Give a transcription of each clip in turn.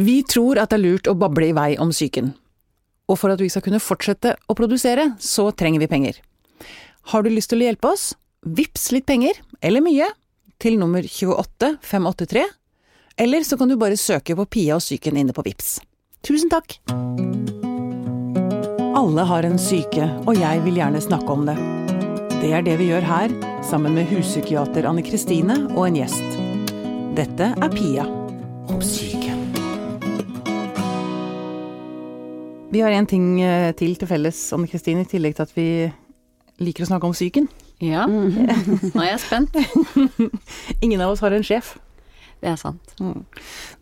Vi tror at det er lurt å bable i vei om psyken. Og for at vi skal kunne fortsette å produsere, så trenger vi penger. Har du lyst til å hjelpe oss? Vips litt penger, eller mye, til nummer 28583. Eller så kan du bare søke på Pia og psyken inne på Vips. Tusen takk! Alle har en syke, og jeg vil gjerne snakke om det. Det er det vi gjør her, sammen med huspsykiater Anne Kristine og en gjest. Dette er Pia om syke. Vi har en ting eh, til til felles, Anne Kristine, i tillegg til at vi liker å snakke om psyken. Ja, nå er jeg spent. Ingen av oss har en sjef. Det er sant.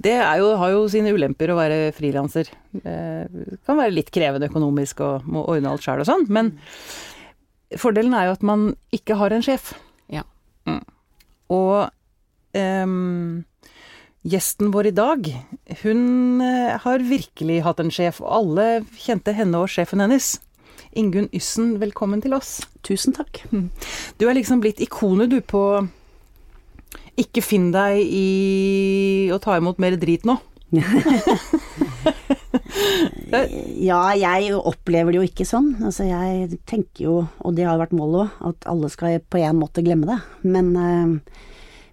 Det er jo, har jo sine ulemper å være frilanser. Det kan være litt krevende økonomisk og må ordne alt sjøl og sånn, men fordelen er jo at man ikke har en sjef. Ja. Og ehm, gjesten vår i dag, hun eh, har virkelig hatt en sjef, og alle kjente henne og sjefen hennes. Ingunn Yssen, velkommen til oss. Tusen takk. Du er liksom blitt ikonet, du, på ikke finn deg i å ta imot mer drit nå. Ja, jeg opplever det jo ikke sånn. Altså, jeg tenker jo, og det har jo vært målet òg, at alle skal på en måte glemme det. Men, eh,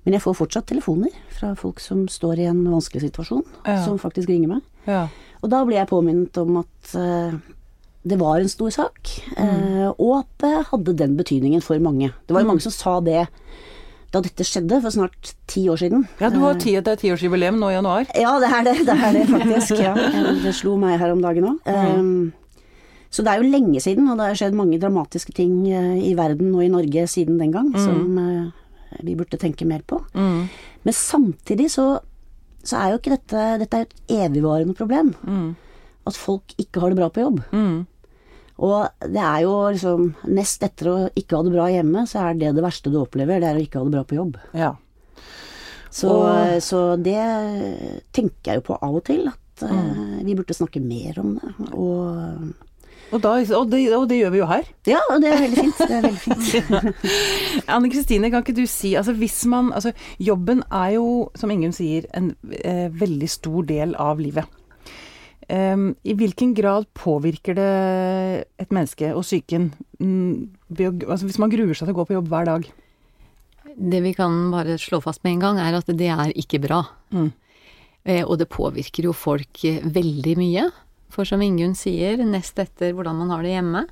men jeg får fortsatt telefoner fra folk som står i en vanskelig situasjon, Ja. som faktisk ringer meg. Ja. Og da blir jeg påminnet om at uh, det var en stor sak, eh, og at det hadde den betydningen for mange. Det var jo mange som sa det da dette skjedde for snart ti år siden. ja, du har ti, det er tiårsjubileum nå i januar. Ja, det er det. Det er det faktisk. Ja. Det slo meg her om dagen òg. Um, så det er jo lenge siden, og det har skjedd mange dramatiske ting eh, i verden og i Norge siden den gang, som eh, vi burde tenke mer på. Mm. Men samtidig så, så er jo ikke dette Dette er et evigvarende problem. At folk ikke har det bra på jobb. Mm. Og det er jo liksom Nest etter å ikke ha det bra hjemme, så er det det verste du opplever, det er å ikke ha det bra på jobb. Ja. Så, Og- så det tenker jeg jo på av og til, at uh, vi burde snakke mer om det. Og Og, da, og, det, og det gjør vi jo her. ja, og det er veldig fint. Det er veldig fint. Anne Kristine, kan ikke du si altså hvis man Altså, jobben er jo, som Ingunn sier, en eh, veldig stor del av livet. Um, I hvilken grad påvirker det et menneske og psyken mm, altså hvis man gruer seg til å gå på jobb hver dag? Det vi kan bare slå fast med en gang, er at det er ikke bra. Mm. Eh, Og det påvirker jo folk eh, veldig mye. For som Ingunn sier, nest etter hvordan man har det hjemme.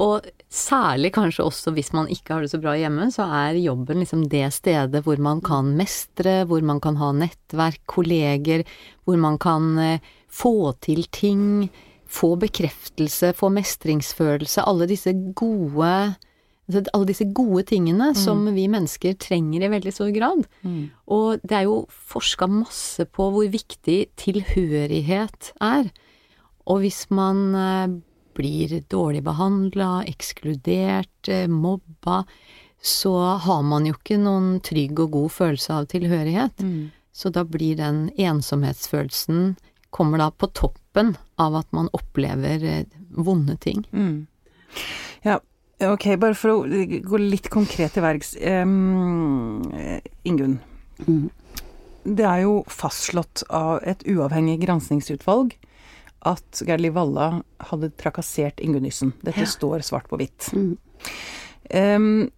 Og særlig kanskje også hvis man ikke har det så bra hjemme, så er jobben liksom det stedet hvor man kan mestre, hvor man kan ha nettverk, kolleger, hvor man kan eh, få til ting, få bekreftelse, få mestringsfølelse, alle disse gode altså alle disse gode tingene som vi mennesker trenger i veldig stor grad. Og det er jo forska masse på hvor viktig tilhørighet er. Og hvis man eh, blir dårlig behandla, ekskludert, eh, mobba, så har man jo ikke noen trygg og god følelse av tilhørighet. Så da blir den ensomhetsfølelsen kommer da på toppen av at man opplever eh, vonde ting. Ja, ok, bare for å gå litt konkret til verks. Um, Ingunn. Det er jo fastslått av et uavhengig granskingsutvalg at Gerli Valla hadde trakassert Ingunn Nyssen. Dette Ja. står svart på hvitt. Mm. Um,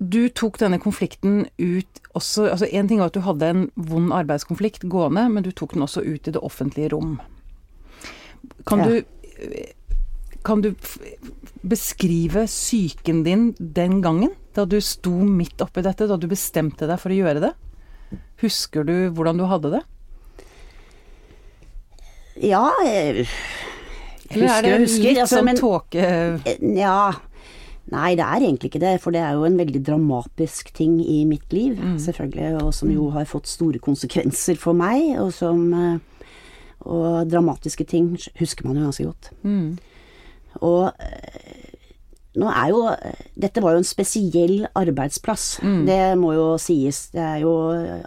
du tok denne konflikten ut også altså En ting var at du hadde en vond arbeidskonflikt gående, men du tok den også ut i det offentlige rom. Kan Ja. du kan du beskrive psyken din den gangen? Da du sto midt oppi dette, da du bestemte deg for å gjøre det? Husker du hvordan du hadde det? Ja, jeg Eller er husker det og husker. litt altså, sånn tåke... Ja. Nei, det er egentlig ikke det, for det er jo en veldig dramatisk ting i mitt liv, selvfølgelig, og som jo har fått store konsekvenser for meg, og som eh, Og dramatiske ting husker man jo ganske godt. Mm. Og eh, nå er jo Dette var jo en spesiell arbeidsplass. Det må jo sies. Det er jo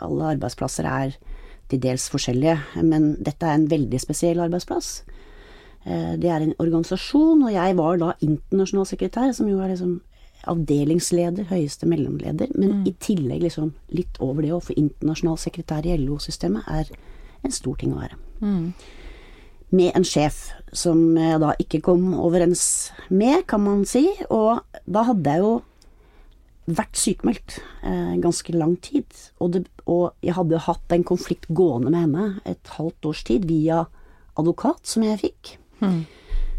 Alle arbeidsplasser er til dels forskjellige, men dette er en veldig spesiell arbeidsplass. Eh, Det er en organisasjon, og jeg var da internasjonal sekretær, som jo er liksom avdelingsleder, høyeste mellomleder, men i tillegg liksom litt over det òg, for internasjonal sekretær i LO-systemet er en stor ting å være. Med en sjef som jeg da ikke kom overens med, kan man si. Og da hadde jeg jo vært sykemeldt eh, ganske lang tid. Og, det, og jeg hadde hatt en konflikt gående med henne et halvt års tid via advokat, som jeg fikk.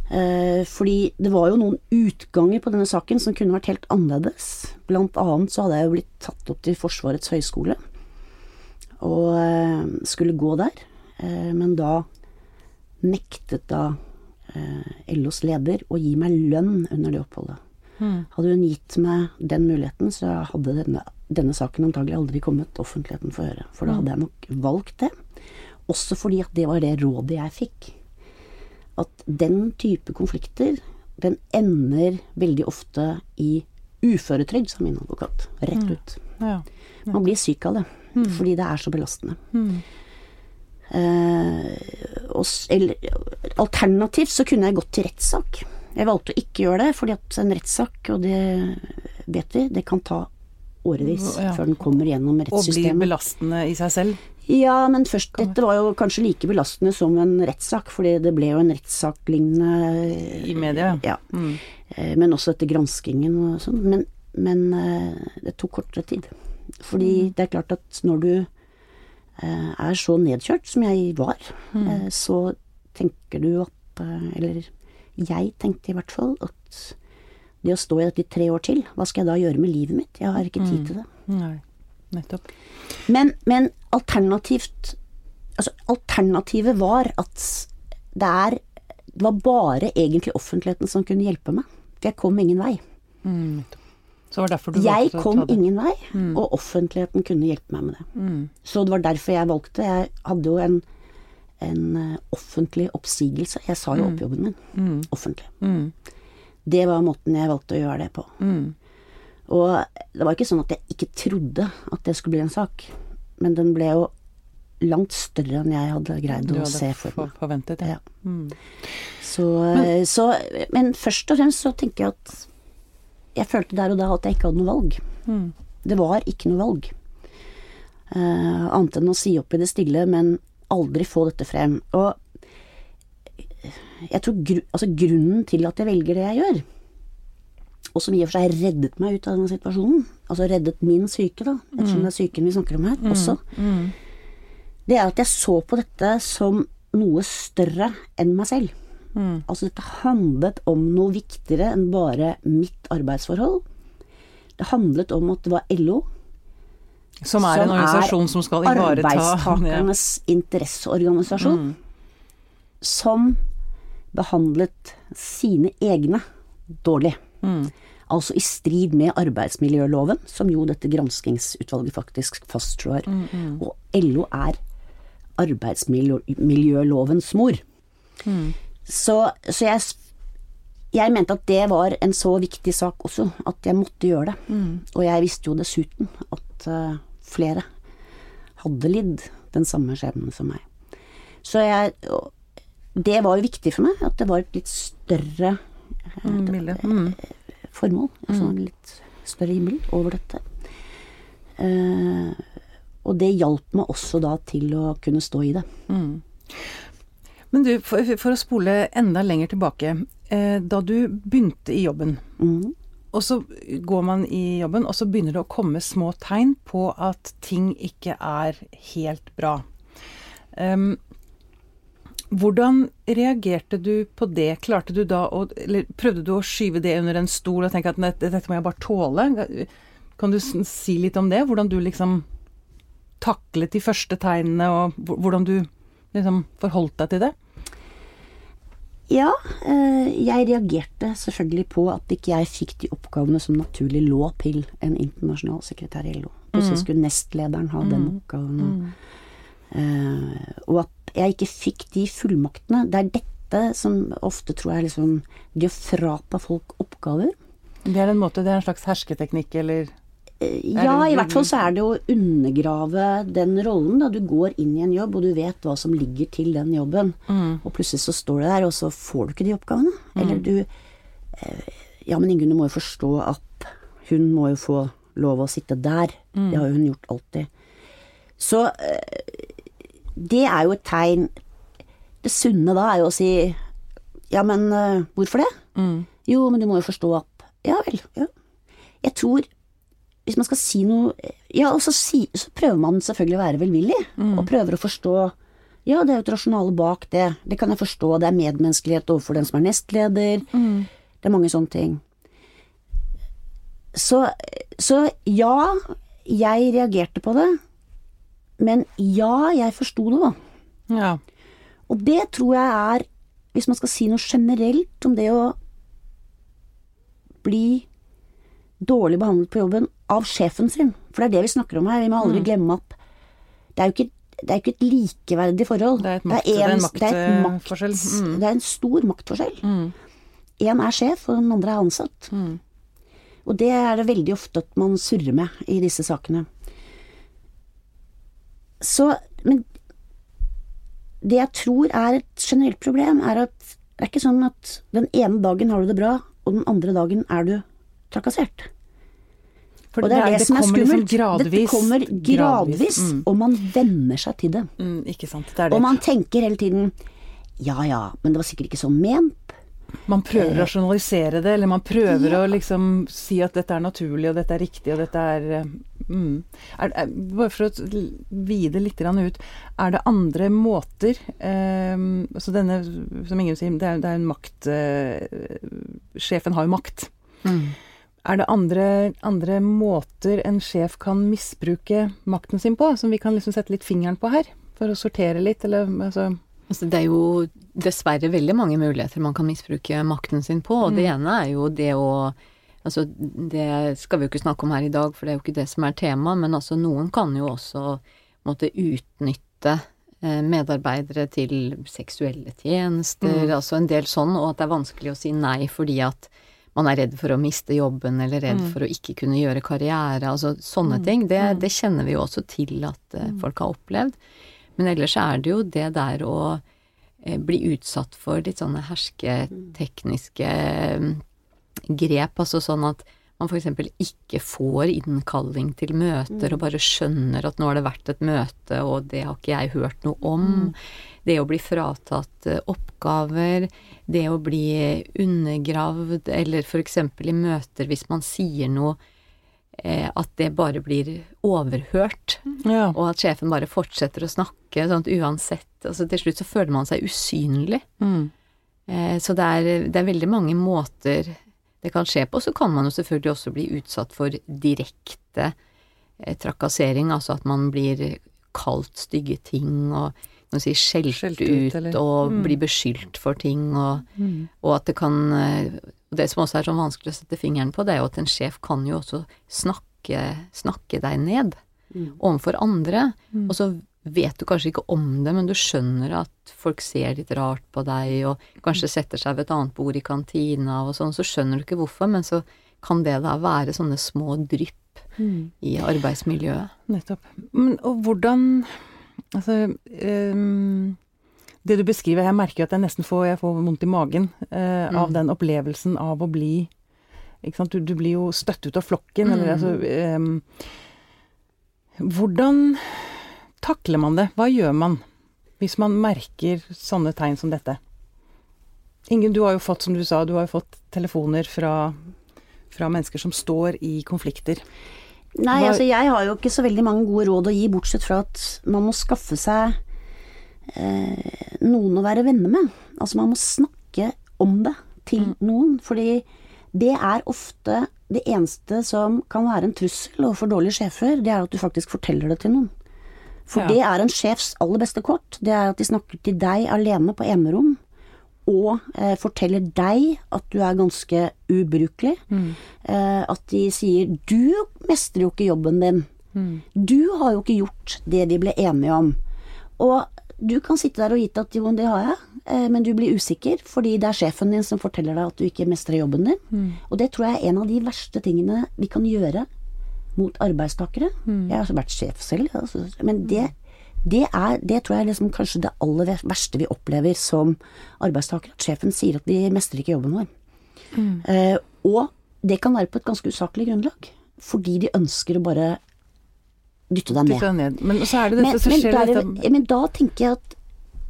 Eh, fordi det var jo noen utganger på denne saken som kunne vært helt annerledes. Blant annet så hadde jeg jo blitt tatt opp til Forsvarets høgskole og eh, skulle gå der. Eh, men da nektet da LOs leder å gi meg lønn under det oppholdet. Hadde hun gitt meg den muligheten, så hadde denne, denne saken antagelig aldri kommet offentligheten for øre. For da hadde jeg nok valgt det. Også fordi at det var det rådet jeg fikk. At den type konflikter, den ender veldig ofte i uføretrygd, sa min advokat. Rett ut. Ja. Man blir syk av det, fordi det er så belastende. Eh, og, eller, alternativt så kunne jeg gått til rettssak. Jeg valgte å ikke gjøre det, fordi at en rettssak, og det vet vi, det kan ta årevis Ja. før den kommer gjennom rettssystemet. Og blir belastende i seg selv. Ja, men først, dette var jo kanskje like belastende som en rettssak, fordi det ble jo en rettssak-lignende I media, Ja. Mm. Eh, Men også etter granskingen og sånn. Men, men eh, det tok kortere tid. Fordi det er klart at når du eh, er så nedkjørt som jeg var, mm. så tenker du at Eller jeg tenkte i hvert fall at det å stå i dette i tre år til, hva skal jeg da gjøre med livet mitt? Jeg har ikke tid til det. Nei, nettopp. Men, men alternativt Altså, alternativet var at det er Det var bare egentlig offentligheten som kunne hjelpe meg. For jeg kom ingen vei. Mm, nettopp. Så det derfor du Jeg kom ingen vei, og offentligheten kunne hjelpe meg med det. Mm. Så det var derfor jeg valgte. Jeg hadde jo en, en eh, offentlig oppsigelse. Jeg sa jo opp jobben min Mm. offentlig. Mm. Det var måten jeg valgte å gjøre det på. Mm. Og det var ikke sånn at jeg ikke trodde at det skulle bli en sak, men den ble jo langt større enn jeg hadde greid å hadde se for meg. forventet, ja. Ja. Mm. Så, men, så, men først og fremst så tenker jeg at jeg følte der og da at jeg ikke hadde noe valg. Mm. Det var ikke noe valg. Uh, annet enn å si opp i det stille, men aldri få dette frem. Og jeg tror gru, altså grunnen til at jeg velger det jeg gjør, og som i og for seg reddet meg ut av denne situasjonen, altså reddet min syke, da, ettersom det er psyken vi snakker om her også, Mm. det er at jeg så på dette som noe større enn meg selv. Mm. Altså dette handlet om noe viktigere enn bare mitt arbeidsforhold. Det handlet om at det var LO, Som er en organisasjon som skal ivareta arbeidstakernes interesseorganisasjon, som behandlet sine egne dårlig. Mm. Altså i strid med arbeidsmiljøloven, som jo dette granskingsutvalget faktisk fastslår. Mm, Og LO er arbeidsmiljølovens mor. Så, så jeg, jeg mente at det var en så viktig sak også, at jeg måtte gjøre det. Og jeg visste jo dessuten at eh, flere hadde lidd den samme skjebnen som meg. Så jeg Det var jo viktig for meg, at det var et litt større Mm, bilde. Mm. formål. Altså en litt større himmel over dette. Eh, og det hjalp meg også da til å kunne stå i det. Men du, for, for å spole enda lenger tilbake. Eh, da du begynte i jobben, Mhm. Og så går man i jobben, og så begynner det å komme små tegn på at ting ikke er helt bra. Um, hvordan reagerte du på det? Klarte du da å Eller prøvde du å skyve det under en stol og tenke at dette, må jeg bare tåle? Kan du si litt om det? Hvordan du liksom taklet de første tegnene, og hvordan du liksom forholdt deg til det? Ja, eh, jeg reagerte selvfølgelig på at ikke jeg fikk de oppgavene som naturlig lå til en internasjonal sekretær i LO. Plutselig skulle nestlederen ha den oppgaven. og, eh, og at jeg ikke fikk de fullmaktene. Det er dette som ofte tror jeg liksom Det å frata folk oppgaver. Det er en måte, det er en slags hersketeknikk, eller Ja, i hvert fall så er det å undergrave den rollen. Da du går inn i en jobb, og du vet hva som ligger til den jobben. Og plutselig så står du der, og så får du ikke de oppgavene. Eller du eh, Ja, men Ingunn, du må jo forstå at hun må jo få lov å sitte der. Det har jo hun gjort alltid. Så eh, det er jo et tegn Det sunne da er jo å si ja, men hvorfor det? Jo, men du må jo forstå at Ja vel, ja. Jeg tror hvis man skal si noe Ja, og så, si, så prøver man selvfølgelig å være velvillig, og prøver å forstå Ja, det er jo et rasjonale bak det, det kan jeg forstå, det er medmenneskelighet overfor den som er nestleder, det er mange sånne ting. Så, så ja, jeg reagerte på det, men ja, jeg forsto det, da. Ja. Og det tror jeg er, hvis man skal si noe generelt om det å bli dårlig behandlet på jobben av sjefen sin, for det er det vi snakker om her, vi må aldri glemme at det er jo ikke, det er ikke et likeverdig forhold. Det er et makt- det er en det er maktforskjell. Mm. Det er en stor maktforskjell. En er sjef, og den andre er ansatt. Og det er det veldig ofte at man surrer med i disse sakene. Så, men det jeg tror er et generelt problem, er at det er ikke sånn at den ene dagen har du det bra, og den andre dagen er du trakassert. For og det er det, som er skummelt. liksom skummelt. gradvis. Dette kommer gradvis, Mm. og man venner seg til det. Mm, ikke sant. Det er det. Og man tenker hele tiden ja ja, men det var sikkert ikke sånn ment. Man prøver å rasjonalisere det, eller man prøver å liksom si at dette er naturlig, og dette er riktig, og dette er eh, mm. er, er, Bare for å vide litt ut, er det andre måter eh, Så denne, som Ingunn sier, det er, det er en makt eh, Sjefen har jo makt. Er det andre, andre måter en sjef kan misbruke makten sin på, som vi kan liksom sette litt fingeren på her? For å sortere litt, eller altså Altså, det er jo dessverre veldig mange muligheter man kan misbruke makten sin på. Og det ene er jo det å Altså, det skal vi jo ikke snakke om her i dag, for det er jo ikke det som er tema, men altså noen kan jo også måtte utnytte eh, medarbeidere til seksuelle tjenester, altså en del sånn, og at det er vanskelig å si nei fordi at man er redd for å miste jobben, eller redd for å ikke kunne gjøre karriere, altså sånne ting. Det, det kjenner vi jo også til at uh, folk har opplevd. Men ellers er det jo det der å uh, bli utsatt for litt sånne hersketekniske eh, grep, altså sånn at man f.eks. ikke får innkalling til møter og bare skjønner at nå har det vært et møte, og det har ikke jeg hørt noe om. Det å bli fratatt eh, oppgaver, det å bli undergravd, eller f.eks. i møter hvis man sier noe eh, at det bare blir overhørt, Ja. og at sjefen bare fortsetter å snakke, sånn at uansett altså Til slutt så føler man seg usynlig. Mm. Eh, Så det er, det er veldig mange måter det kan skje på. Så kan man jo selvfølgelig også bli utsatt for direkte eh, trakassering, altså at man blir kalt stygge ting og man si, skjelt, Skjelt ut, ut, og Mm. blir beskyldt for ting, og, og at det kan eh, og Det som også er sånn vanskelig å sette fingeren på, det er jo at en sjef kan jo også snakke, snakke deg ned overfor andre, og så vet du kanskje ikke om det, men du skjønner at folk ser litt rart på deg, og kanskje setter seg ved et annet bord i kantina og sånn, så skjønner du ikke hvorfor, men så kan det da være sånne små drypp i arbeidsmiljøet. Nettopp. Men, og hvordan Altså um, Det du beskriver, jeg merker jo at jeg nesten får, jeg får vondt i magen eh, av den opplevelsen av å bli ikke sant? Du, du blir jo støtt ut av flokken, eller altså ehm, Hvordan takler man det? Hva gjør man hvis man merker sånne tegn som dette? Ingen, du har jo fått, som du sa, du har jo fått telefoner fra, fra mennesker som står i konflikter. Nei, Hva- altså jeg har jo ikke så veldig mange gode råd å gi, bortsett fra at man må skaffe seg eh, noen å være venner med. Altså man må snakke om det til noen, fordi det er ofte det eneste som kan være en trussel overfor dårlige sjefer, det er at du faktisk forteller det til noen. For Ja. det er en sjefs aller beste kort, det er at de snakker til deg alene på enerom, og eh, forteller deg at du er ganske ubrukelig. Eh, at de sier 'du mestrer jo ikke jobben din'. Du har jo ikke gjort det de ble enige om. Og du kan sitte der og gitt at jo, det har jeg, eh, men du blir usikker fordi det er sjefen din som forteller deg at du ikke mestrer jobben din. Og det tror jeg er en av de verste tingene vi kan gjøre mot arbeidstakere. Jeg har vært sjef selv, altså, men det, det, er, det tror jeg er liksom kanskje det aller verste vi opplever som arbeidstakere. At sjefen sier at vi mestrer ikke jobben vår. Eh, og det kan være på et ganske usaklig grunnlag. Fordi de ønsker å bare dytte deg ned. Ned. Men så er det dette Men, som skjer da er dette men da tenker jeg at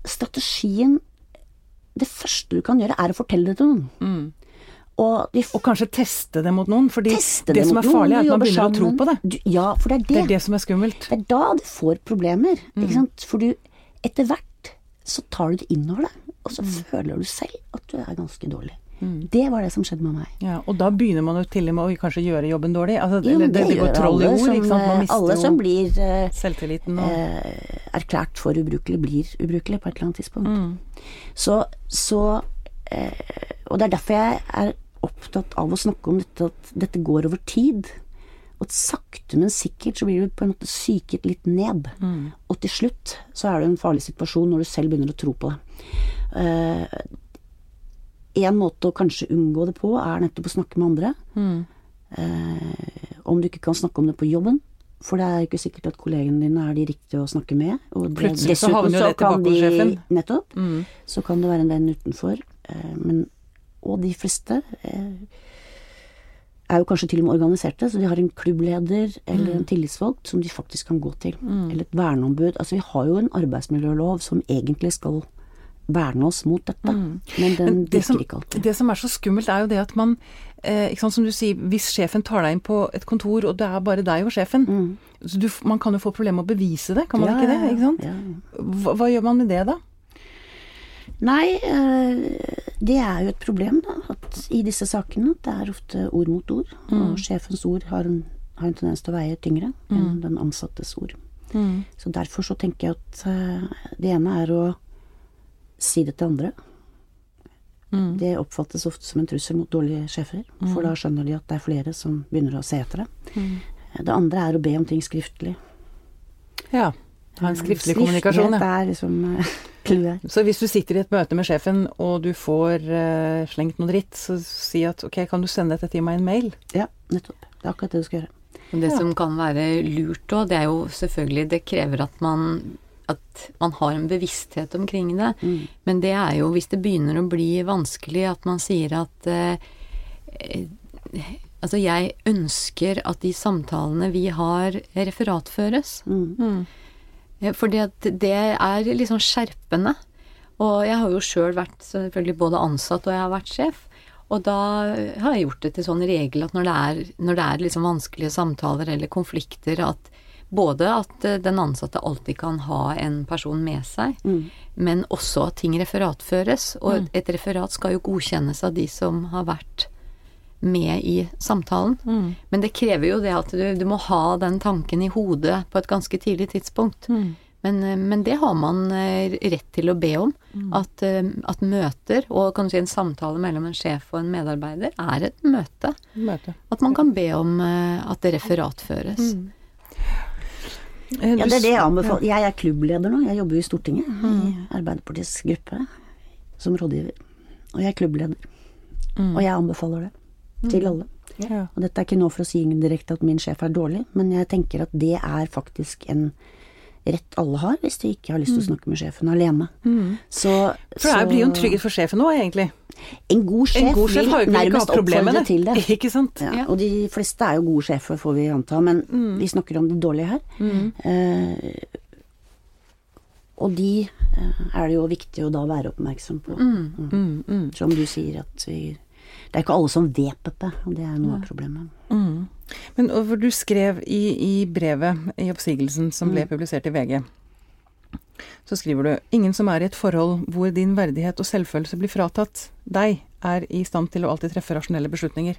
strategien Det første du kan gjøre, er å fortelle det til noen. Mm. Og, de, Og kanskje teste det mot noen, fordi det som er farlig, er at man begynner å tro på det. Du, ja, for det er det. Det er det som er skummelt. Det er da du får problemer. Mm. Ikke sant? For du, etter hvert så tar du det innover deg, og Mm. så føler du selv at du er ganske dårlig. Det var det som skjedde med meg. Ja, og da begynner man jo til og med å kanskje gjøre jobben dårlig. Altså, Jo, eller det, det, går troll i ord, som, alle som blir eh, selvtilliten og eh, erklært for ubrukelig, blir ubrukelig på et eller annet tidspunkt. Mm. Så, så eh, Og det er derfor jeg er opptatt av å snakke om dette, at dette går over tid. Og at sakte, men sikkert så blir du på en måte psyket litt ned. Mm. Og til slutt så er det en farlig situasjon når du selv begynner å tro på det. Uh, en måte å kanskje unngå det på, er nettopp å snakke med andre. Mm. Uh, om du ikke kan snakke om det på jobben. For det er ikke sikkert at kollegene dine er de riktige å snakke med. Og det, Plutselig så havner jo det tilbake hos sjefen. Nettopp. Mm. Så kan det være en venn utenfor. Eh, men, og de fleste eh, er jo kanskje til og med organiserte, så de har en klubbleder eller Mm. en tillitsvalgt som de faktisk kan gå til. Eller et verneombud. Altså vi har jo en arbeidsmiljølov som egentlig skal verne oss mot dette, men den Mm. Men det som, virker ikke alltid. det som er så skummelt, er jo det at man eh, sant, Som du sier, hvis sjefen tar deg inn på et kontor, og det er bare deg og sjefen så du, Man kan jo få problemer med å bevise det, kan man Mm. Ja, ikke det? ikke sant? ja. Hva, hva gjør man med det, da? Nei, eh, det er jo et problem, da. At i disse sakene det er ofte ord mot ord. Og sjefens ord har en, har en tendens til å veie tyngre enn den ansattes ord. Så derfor så tenker jeg at eh, det ene er å si det til andre. Det oppfattes ofte som en trussel mot dårlige sjefer, for da skjønner de at det er flere som begynner å se etter det. Det andre er å be om ting skriftlig. Ja. Ha en skriftlig kommunikasjon, Skriftlighet ja. er liksom clouet. Så hvis du sitter i et møte med sjefen, og du får uh, slengt noe dritt, så si at ok, kan du sende dette til meg i en mail? Ja, nettopp. Det er akkurat det du skal gjøre. Det Ja. som kan være lurt òg, det er jo selvfølgelig Det krever at man at man har en bevissthet omkring det. Men det er jo hvis det begynner å bli vanskelig, at man sier at eh, eh, Altså, jeg ønsker at de samtalene vi har, referatføres. Mm. Eh, Fordi at det er sånn skjerpende. Og jeg har jo sjøl vært selvfølgelig både ansatt og jeg har vært sjef. Og da har jeg gjort det til sånn regel at når det er, når det er liksom vanskelige samtaler eller konflikter, at både at eh, den ansatte alltid kan ha en person med seg, men også at ting referatføres. Og et, et referat skal jo godkjennes av de som har vært med i samtalen. Men det krever jo det at du, du må ha den tanken i hodet på et ganske tidlig tidspunkt. Men, eh, men det har man eh, rett til å be om. At, eh, at møter, og kan du si en samtale mellom en sjef og en medarbeider, er et møte. Møte. At man kan be om at det referatføres. Eh, Ja, det er det jeg anbefaler. Jeg er klubbleder nå. Jeg jobber jo i Stortinget, i Arbeiderpartiets gruppe, som rådgiver. Og jeg er klubbleder. Og jeg anbefaler det til alle. Ja. Og dette er ikke nå for å si indirekte at min sjef er dårlig, men jeg tenker at det er faktisk en rett alle har, hvis de ikke har lyst til å snakke med sjefen alene. Så, For det blir jo en trygghet for sjefen nå, egentlig. En god sjef, En god sjef vil nærmest oppfordre til det. Ikke sant? Ja, og de fleste er jo gode sjefer, får vi anta, men vi snakker om det dårlige her. Eh, og de eh, er det jo viktig å da være oppmerksom på. Mm, mm. Som du sier at vi Det er ikke alle som vet dette, og det er noe av problemet. Men og hvor du skrev i, i brevet i oppsigelsen som Mm. ble publisert i VG, så skriver du ingen som er i et forhold hvor din verdighet og selvfølelse blir fratatt deg, er i stand til å alltid treffe rasjonelle beslutninger.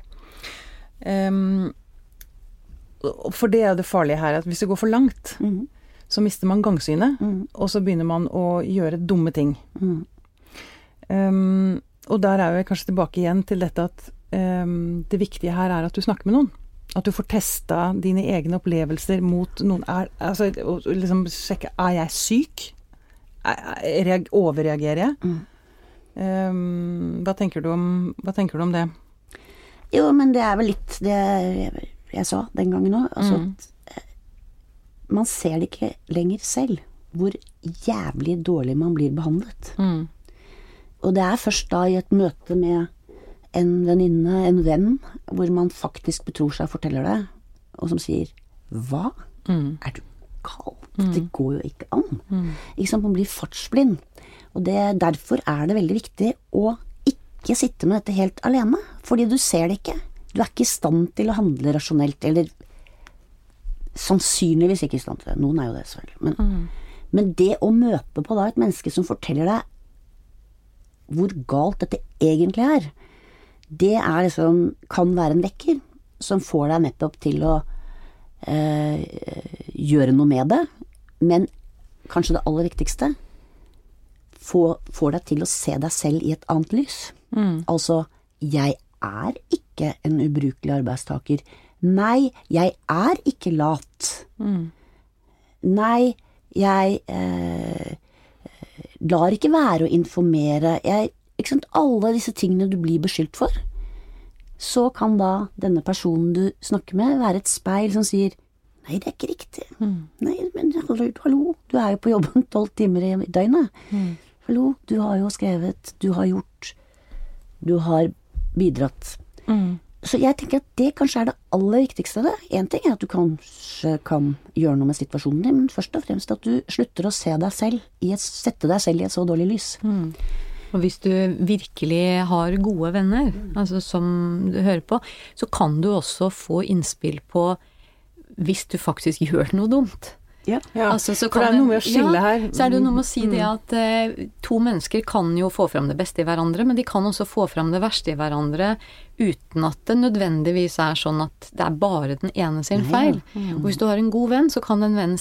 Um, for det er det farlige her, at hvis det går for langt, mm. så mister man gangsynet, mm. og så begynner man å gjøre dumme ting. Mm. Ehm, og der er vi kanskje tilbake igjen til dette at um, det viktige her er at du snakker med noen. At du får testa dine egne opplevelser mot noen. Er, altså, og liksom sjekke er jeg syk? Er, er, overreagerer jeg? Mm. Um, hva, tenker du om, hva tenker du om det? Jo, men det er vel litt det jeg, jeg sa den gangen òg. Altså Mm. at eh, man ser det ikke lenger selv, hvor jævlig dårlig man blir behandlet. Mm. Og det er først da i et møte med en venninne, en venn, hvor man faktisk betror seg og forteller det, og som sier 'hva? Mm. Er du galt? Det går jo ikke an. Ikke sant? Man blir fartsblind. Og det, derfor er det veldig viktig å ikke sitte med dette helt alene. Fordi du ser det ikke. Du er ikke i stand til å handle rasjonelt, eller sannsynligvis ikke i stand til det. Noen er jo det, selvfølgelig. Men, men det å møte på da et menneske som forteller deg hvor galt dette egentlig er, det er liksom kan være en vekker som får deg nettopp til å eh, gjøre noe med det, men kanskje det aller viktigste få, får deg til å se deg selv i et annet lys. Altså, jeg er ikke en ubrukelig arbeidstaker. Nei, jeg er ikke lat. Nei, jeg eh, lar ikke være å informere. Jeg, sant, alle disse tingene du blir beskyldt for. Så kan da denne personen du snakker med, være et speil som sier Nei, det er ikke riktig. Nei, men hallo, du er jo på jobben tolv timer i døgnet. Hallo, du har jo skrevet, du har gjort, du har bidratt. Så jeg tenker at det kanskje er det aller viktigste. av det. Én ting er at du kanskje kan gjøre noe med situasjonen din, men først og fremst at du slutter å se deg selv i et, sette deg selv i et så dårlig lys. Og hvis du virkelig har gode venner, altså som du hører på, så kan du også få innspill på hvis du faktisk gjør noe dumt. Ja. Ja, Altså, så for det er noe med å skille ja, her. Så er det noe med å si det at eh, to mennesker kan jo få fram det beste i hverandre, men de kan også få fram det verste i hverandre uten at det nødvendigvis er sånn at det er bare den ene sin feil. Og hvis du har en god venn, så kan en venn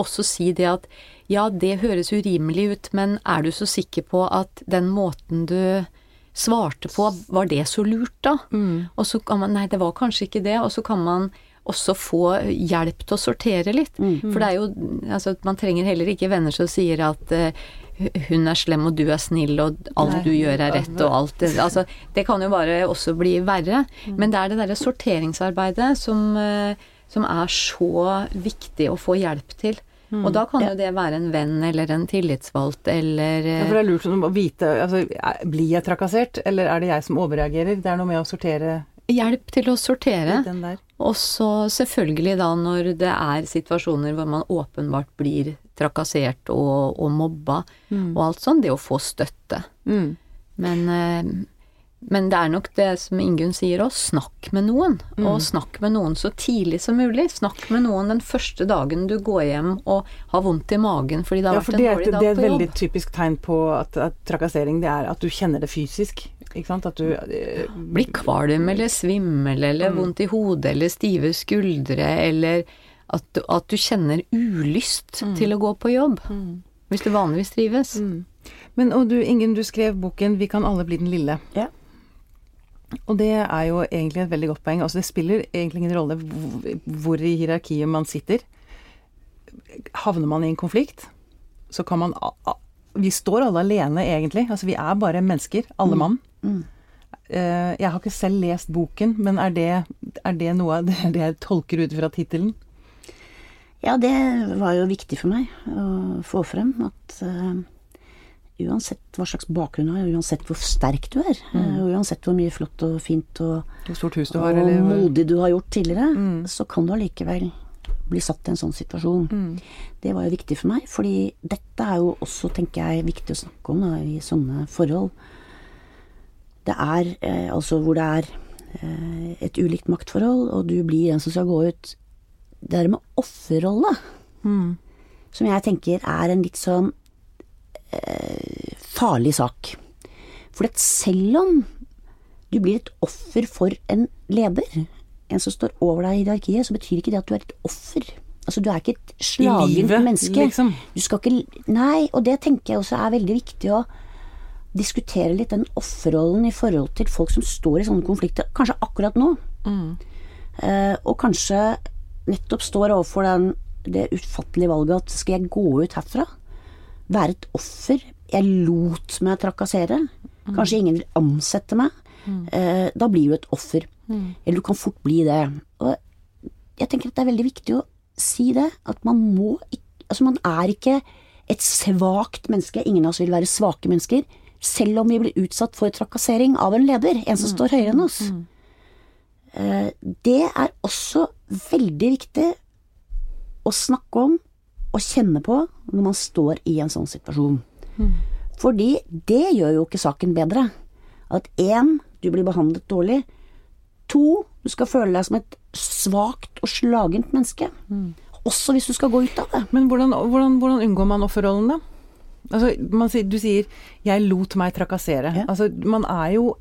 også si det at ja, det høres urimelig ut, men er du så sikker på at den måten du svarte på, var det så lurt da? Og så kan man Nei, det var kanskje ikke det. Og så kan man også få hjelp til å sortere litt. For det er jo Altså, man trenger heller ikke venner som sier at eh, hun er slem og du er snill og alt Nei. du gjør er rett og alt det Altså, det kan jo bare også bli verre. Men det er det derre sorteringsarbeidet som, eh, som er så viktig å få hjelp til. Og da kan jo det være en venn eller en tillitsvalgt eller Ja, eh, for det er lurt å vite altså, Blir jeg trakassert, eller er det jeg som overreagerer? Det er noe med å sortere hjelp til å sortere. Og så selvfølgelig da når det er situasjoner hvor man åpenbart blir trakassert og, og mobba og alt sånn, det å få støtte. Mm. Men, eh, men det er nok det som Ingunn sier òg, snakk med noen. Og snakk med noen så tidlig som mulig. Snakk med noen den første dagen du går hjem og har vondt i magen fordi det har Ja, vært en dårlig dag på jobb. det er et veldig typisk tegn på at, at trakassering, det er at du kjenner det fysisk. Ikke sant? At du eh, Blir kvalm eller svimmel eller vondt i hodet eller stive skuldre eller at du, at du kjenner ulyst til å gå på jobb. Hvis du vanligvis trives. Men og du, Ingen, du skrev boken 'Vi kan alle bli den lille'. Ja. Og det er jo egentlig et veldig godt poeng. Altså Det spiller egentlig ingen rolle hvor- i hierarkiet man sitter. Havner man i en konflikt, så kan man Vi står alle alene, egentlig. Altså Vi er bare mennesker, alle mann. Eh, Jeg har ikke selv lest boken, men er det, er det noe av det, det jeg tolker ut fra tittelen? Ja, det var jo viktig for meg å få frem at uh, uansett hva slags bakgrunn du har, uansett hvor sterk du er, mm. uh, uansett hvor mye flott og fint og, Hvor stort hus du har, og modig du har gjort tidligere, så kan du allikevel bli satt i en sånn situasjon. Det var jo viktig for meg, fordi dette er jo også, tenker jeg, viktig å snakke om da, i sånne forhold. Det er eh, altså hvor det er eh, et ulikt maktforhold, og du blir den som skal gå ut. Det der med offerrolle, som jeg tenker er en litt sånn eh, farlig sak. For at selv om du blir et offer for en leder, en som står over deg i hierarkiet, så betyr ikke det at du er et offer. Altså, du er ikke et slagent menneske. liksom. Du skal ikke Nei, og det tenker jeg også er veldig viktig å diskutere litt den offerrollen i forhold til folk som står i sånne konflikter, kanskje akkurat nå. Eh, og kanskje nettopp står overfor den, det utfattelige valget at skal jeg gå ut herfra? Være et offer? Jeg lot meg trakassere. Kanskje ingen vil ansette meg. Eh, da blir du et offer. Eller du kan fort bli det. Og jeg tenker at det er veldig viktig å si det, at man må ikke Altså, man er ikke et svakt menneske. Ingen av oss vil være svake mennesker. Selv om vi blir utsatt for trakassering av en leder, en som står høyere enn oss. Mm. Det er også veldig viktig å snakke om og kjenne på når man står i en sånn situasjon. Fordi det gjør jo ikke saken bedre. At én, du blir behandlet dårlig. To, du skal føle deg som et svakt og slagent menneske. Også hvis du skal gå ut av det. Men hvordan, hvordan, hvordan unngår man offerrollen, da? Altså, man sier, du sier 'jeg lot meg trakassere'. Ja. Altså, man er jo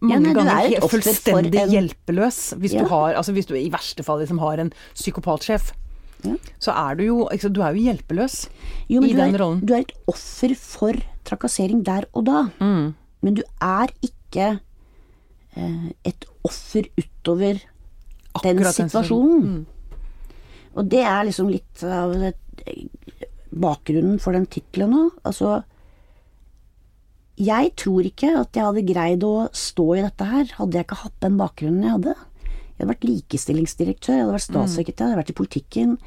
mange Ja, nei, er ganger fullstendig en- hjelpeløs hvis Ja. du har Altså hvis du i verste fall liksom har en psykopatsjef. Så er du jo ikke Du er jo hjelpeløs Jo, i den er, rollen. Du er et offer for trakassering der og da. Mm. Men du er ikke eh, et offer utover den situasjonen. den situasjonen. Mm. Og det er liksom litt av det, bakgrunnen for den tittelen nå. Altså Jeg tror ikke at jeg hadde greid å stå i dette her, hadde jeg ikke hatt den bakgrunnen jeg hadde. Jeg hadde vært likestillingsdirektør, jeg hadde vært statssekretær, jeg hadde vært i politikken.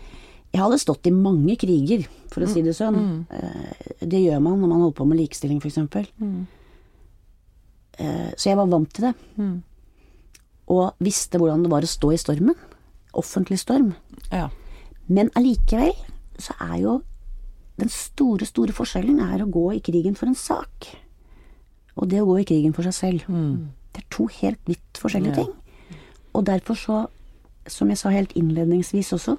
Jeg hadde stått i mange kriger, for å si det sånn. Eh, Det gjør man når man holder på med likestilling, f.eks. Eh, Så jeg var vant til det. Og visste hvordan det var å stå i stormen. Offentlig storm. Ja. Men allikevel så er jo den store, store forskjellen er å gå i krigen for en sak. Og det å gå i krigen for seg selv. Det er to helt vidt forskjellige Ja. ting. Og derfor så, som jeg sa helt innledningsvis også,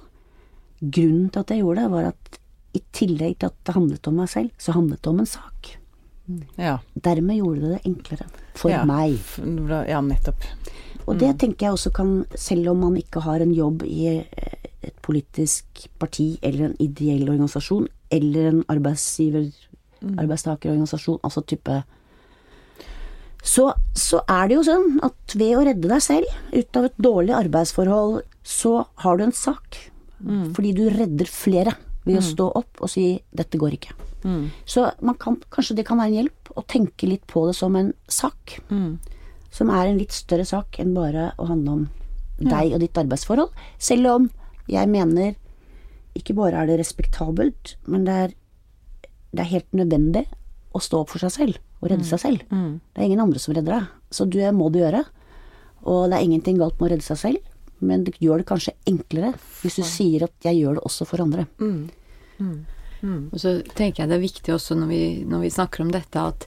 grunnen til at jeg gjorde det, var at i tillegg til at det handlet om meg selv, så handlet det om en sak. ja. Dermed gjorde det det enklere for ja. meg. Ja, nettopp. Og det tenker jeg også kan, selv om man ikke har en jobb i eh, et politisk parti eller en ideell organisasjon, eller en arbeidsgiver, arbeidstakerorganisasjon, altså type. Så, så er det jo sånn at ved å redde deg selv ut av et dårlig arbeidsforhold, så har du en sak. Fordi du redder flere ved å stå opp og si 'dette går ikke'. Så man kan, kanskje det kan være en hjelp å tenke litt på det som en sak. Som er en litt større sak enn bare å handle om deg og ditt arbeidsforhold. Selv om jeg mener ikke bare er det respektabelt, men det er, det er helt nødvendig å stå opp for seg selv og redde seg selv. Det er ingen andre som redder deg, så det må du gjøre. Og det er ingenting galt med å redde seg selv, men det gjør det kanskje enklere hvis du sier at 'jeg gjør det også for andre'. Og så tenker jeg det er viktig også når vi, når vi snakker om dette, at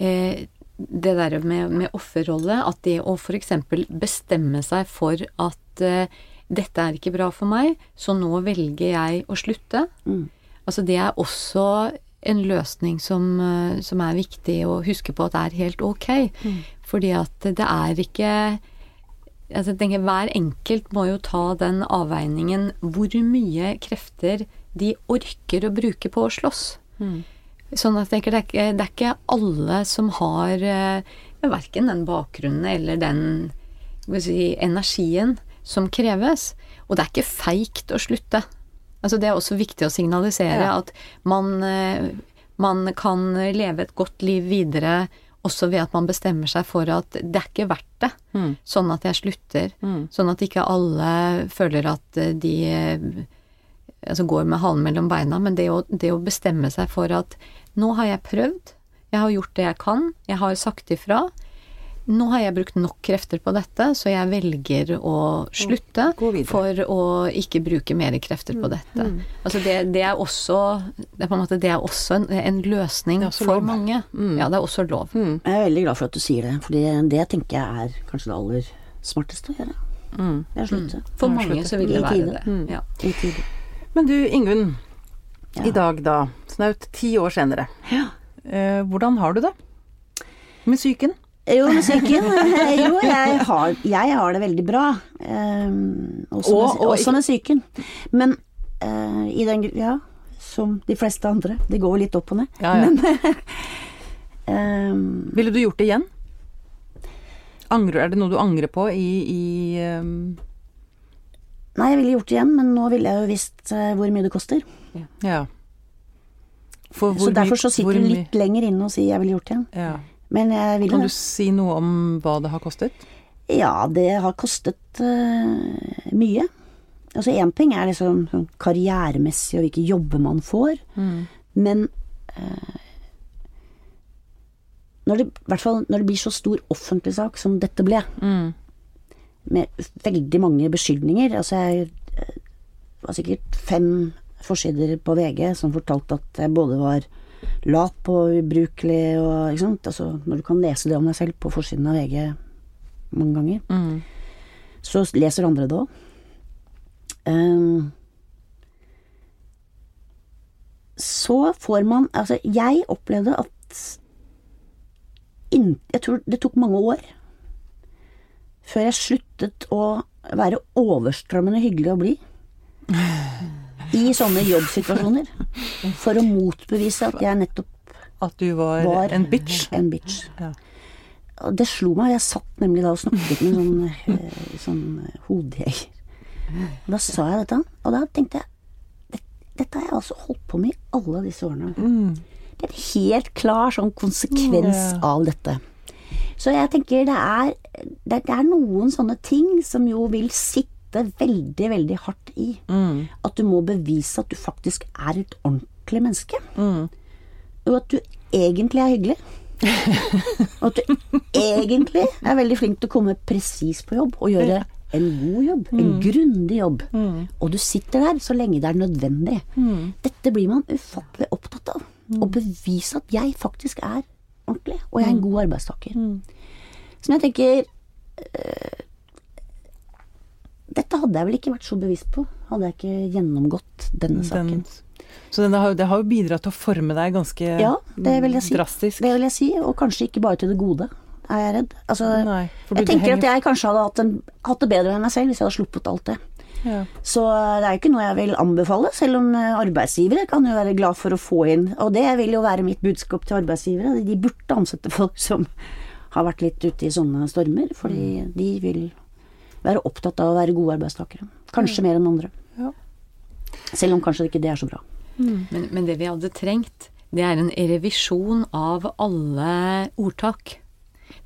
eh, det der med, med offerrolle, at det å f.eks. bestemme seg for at eh, dette er ikke bra for meg, så nå velger jeg å slutte. Mm. Altså det er også en løsning som, eh, som er viktig å huske på at er helt ok. Fordi at det er ikke altså jeg tenker Hver enkelt må jo ta den avveiningen hvor mye krefter de orker å bruke på å slåss. Sånn at jeg tenker det er, det er ikke alle som har eh, verken den bakgrunnen eller den si, energien som kreves. Og det er ikke feigt å slutte. Altså Det er også viktig å signalisere Ja. at man, eh, man kan leve et godt liv videre også ved at man bestemmer seg for at det er ikke verdt det. Mm. Sånn at jeg slutter. Sånn at ikke alle føler at eh, de eh, altså går med halen mellom beina. Men det å, det å bestemme seg for at nå har jeg prøvd, jeg har gjort det jeg kan, jeg har sagt ifra. Nå har jeg brukt nok krefter på dette, så jeg velger å slutte for å ikke bruke mer krefter på dette. Altså det, det er også det er på en måte det er også en, en løsning er også for lov. mange. Ja, det er også lov. Jeg er veldig glad for at du sier det, for det tenker jeg er kanskje det aller smarteste å gjøre. Det er slutte. For mange så vil det være tide. det. Ja. I tide. Men du Ingunn, Ja. i dag da, snaut ti år senere, Ja. eh, hvordan har du det? Med psyken? Jo, psyken. Jo, jeg har, jeg har det veldig bra. Um, også, Og- med, og også med psyken. Men uh, i den Ja, som de fleste andre. Det går litt opp og ned. Ja, ja. Um, Ville du gjort det igjen? Angrer, er det noe du angrer på i, i um... nei, jeg ville gjort det igjen, men nå ville jeg jo visst eh, hvor mye det koster. Ja. For Så derfor så sitter du litt lenger inne og sier jeg ville gjort det igjen. ja. Men jeg vil Kan du si noe om hva det har kostet? Ja, det har kostet uh, mye. Altså én ting er liksom sånn karrieremessig og hvilke jobber man får, men uh, når det, i hvert fall når det blir så stor offentlig sak som dette ble, med veldig mange beskyldninger Altså jeg eh, var sikkert fem forsider på VG som fortalte at jeg både var lat og ubrukelig og ikke sant. Altså, når du kan lese det om deg selv på forsiden av VG mange ganger, Mm. så leser andre det òg. så får man Altså, jeg opplevde at inn, Jeg tror det tok mange år før jeg sluttet å være overstrømmende hyggelig å bli. I sånne jobbsituasjoner. For å motbevise at jeg nettopp At du var, var en bitch. En bitch. Ja. Og det slo meg. Jeg satt nemlig da og snakket med en sånn, eh, sånn hodejeger. Da sa jeg dette, og da tenkte jeg Dette har jeg altså holdt på med i alle disse årene. Det er en helt klar sånn konsekvens Ja. av dette. Så jeg tenker det er, det, det er noen sånne ting som jo vil sitte veldig, veldig hardt i. Mm. At du må bevise at du faktisk er et ordentlig menneske. Mm. Og at du egentlig er hyggelig. Og at du egentlig er veldig flink til å komme presis på jobb og gjøre en god jobb. En grundig jobb. Og du sitter der så lenge det er nødvendig. Dette blir man ufattelig opptatt av. Å bevise at jeg faktisk er ordentlig, og jeg er en god arbeidstaker. Som jeg tenker Dette hadde jeg vel ikke vært så bevisst på, hadde jeg ikke gjennomgått denne saken. Den, så den har, det har jo bidratt til å forme deg ganske Ja, det vil jeg si. drastisk. Det vil jeg si, og kanskje ikke bare til det gode, er jeg redd. Altså, Nei, jeg tenker at jeg kanskje hadde hatt, en, hatt det bedre enn meg selv hvis jeg hadde sluppet alt det. Ja. Så det er jo ikke noe jeg vil anbefale, selv om eh, arbeidsgivere kan jo være glad for å få inn, og det vil jo være mitt budskap til arbeidsgivere, de burde ansette folk som har vært litt ute i sånne stormer, fordi Mm. de vil være opptatt av å være gode arbeidstakere. Kanskje mer enn andre. Ja. Selv om kanskje ikke det er så bra. Men, men det vi hadde trengt, det er en revisjon av alle ordtak.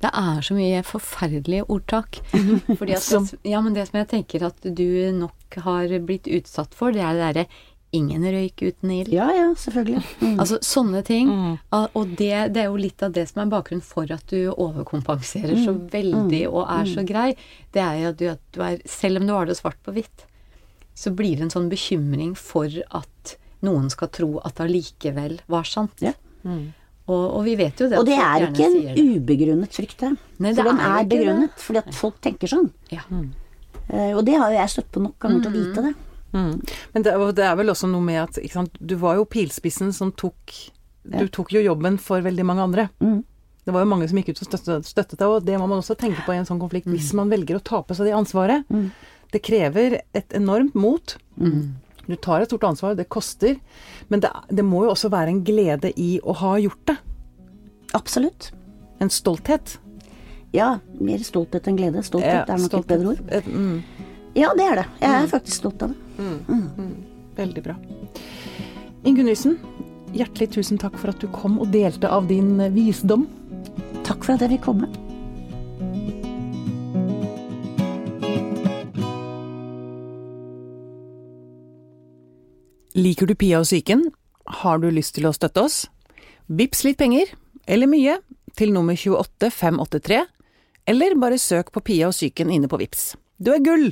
Det er så mye forferdelige ordtak. Fordi at ja, men det som jeg tenker at du nok har blitt utsatt for, det er det derre 'ingen røyk uten ild'. Ja, ja, selvfølgelig. Mm. Altså sånne ting. Mm. Og det, det er jo litt av det som er bakgrunnen for at du overkompenserer så veldig og er så grei. Det er jo at du, at du er Selv om du har det svart på hvitt, så blir det en sånn bekymring for at noen skal tro at det allikevel var sant. Ja. Og, og vi vet jo det. Og det er ikke en ubegrunnet frykt, det. Nei, det For den er er begrunnet, det. fordi at folk tenker sånn. Ja. Eh, Og det har jo jeg støtt på nok ganger til å vite det. Mm. Men det, det er vel også noe med at sant, du var jo pilspissen som tok Du tok jo jobben for veldig mange andre. Mm. Det var jo mange som gikk ut og støttet, støttet deg, og det må man også tenke på i en sånn konflikt. Hvis man velger å ta på seg det ansvaret. Mm. Det krever et enormt mot. Du tar et stort ansvar, det koster. Men det, det må jo også være en glede i å ha gjort det. Absolutt. En stolthet. Ja, mer stolthet enn glede. Stolthet Ja, er nok et bedre ord. Mm, Ja, det er det. Jeg er faktisk stolt av det. Veldig bra. Ingunn Nysen, hjertelig tusen takk for at du kom og delte av din eh, visdom. Takk for at jeg fikk komme. Liker du Pia og psyken? Har du lyst til å støtte oss? Vips litt penger, eller mye, til nummer 28583, eller bare søk på Pia og psyken inne på Vips. Du er gull!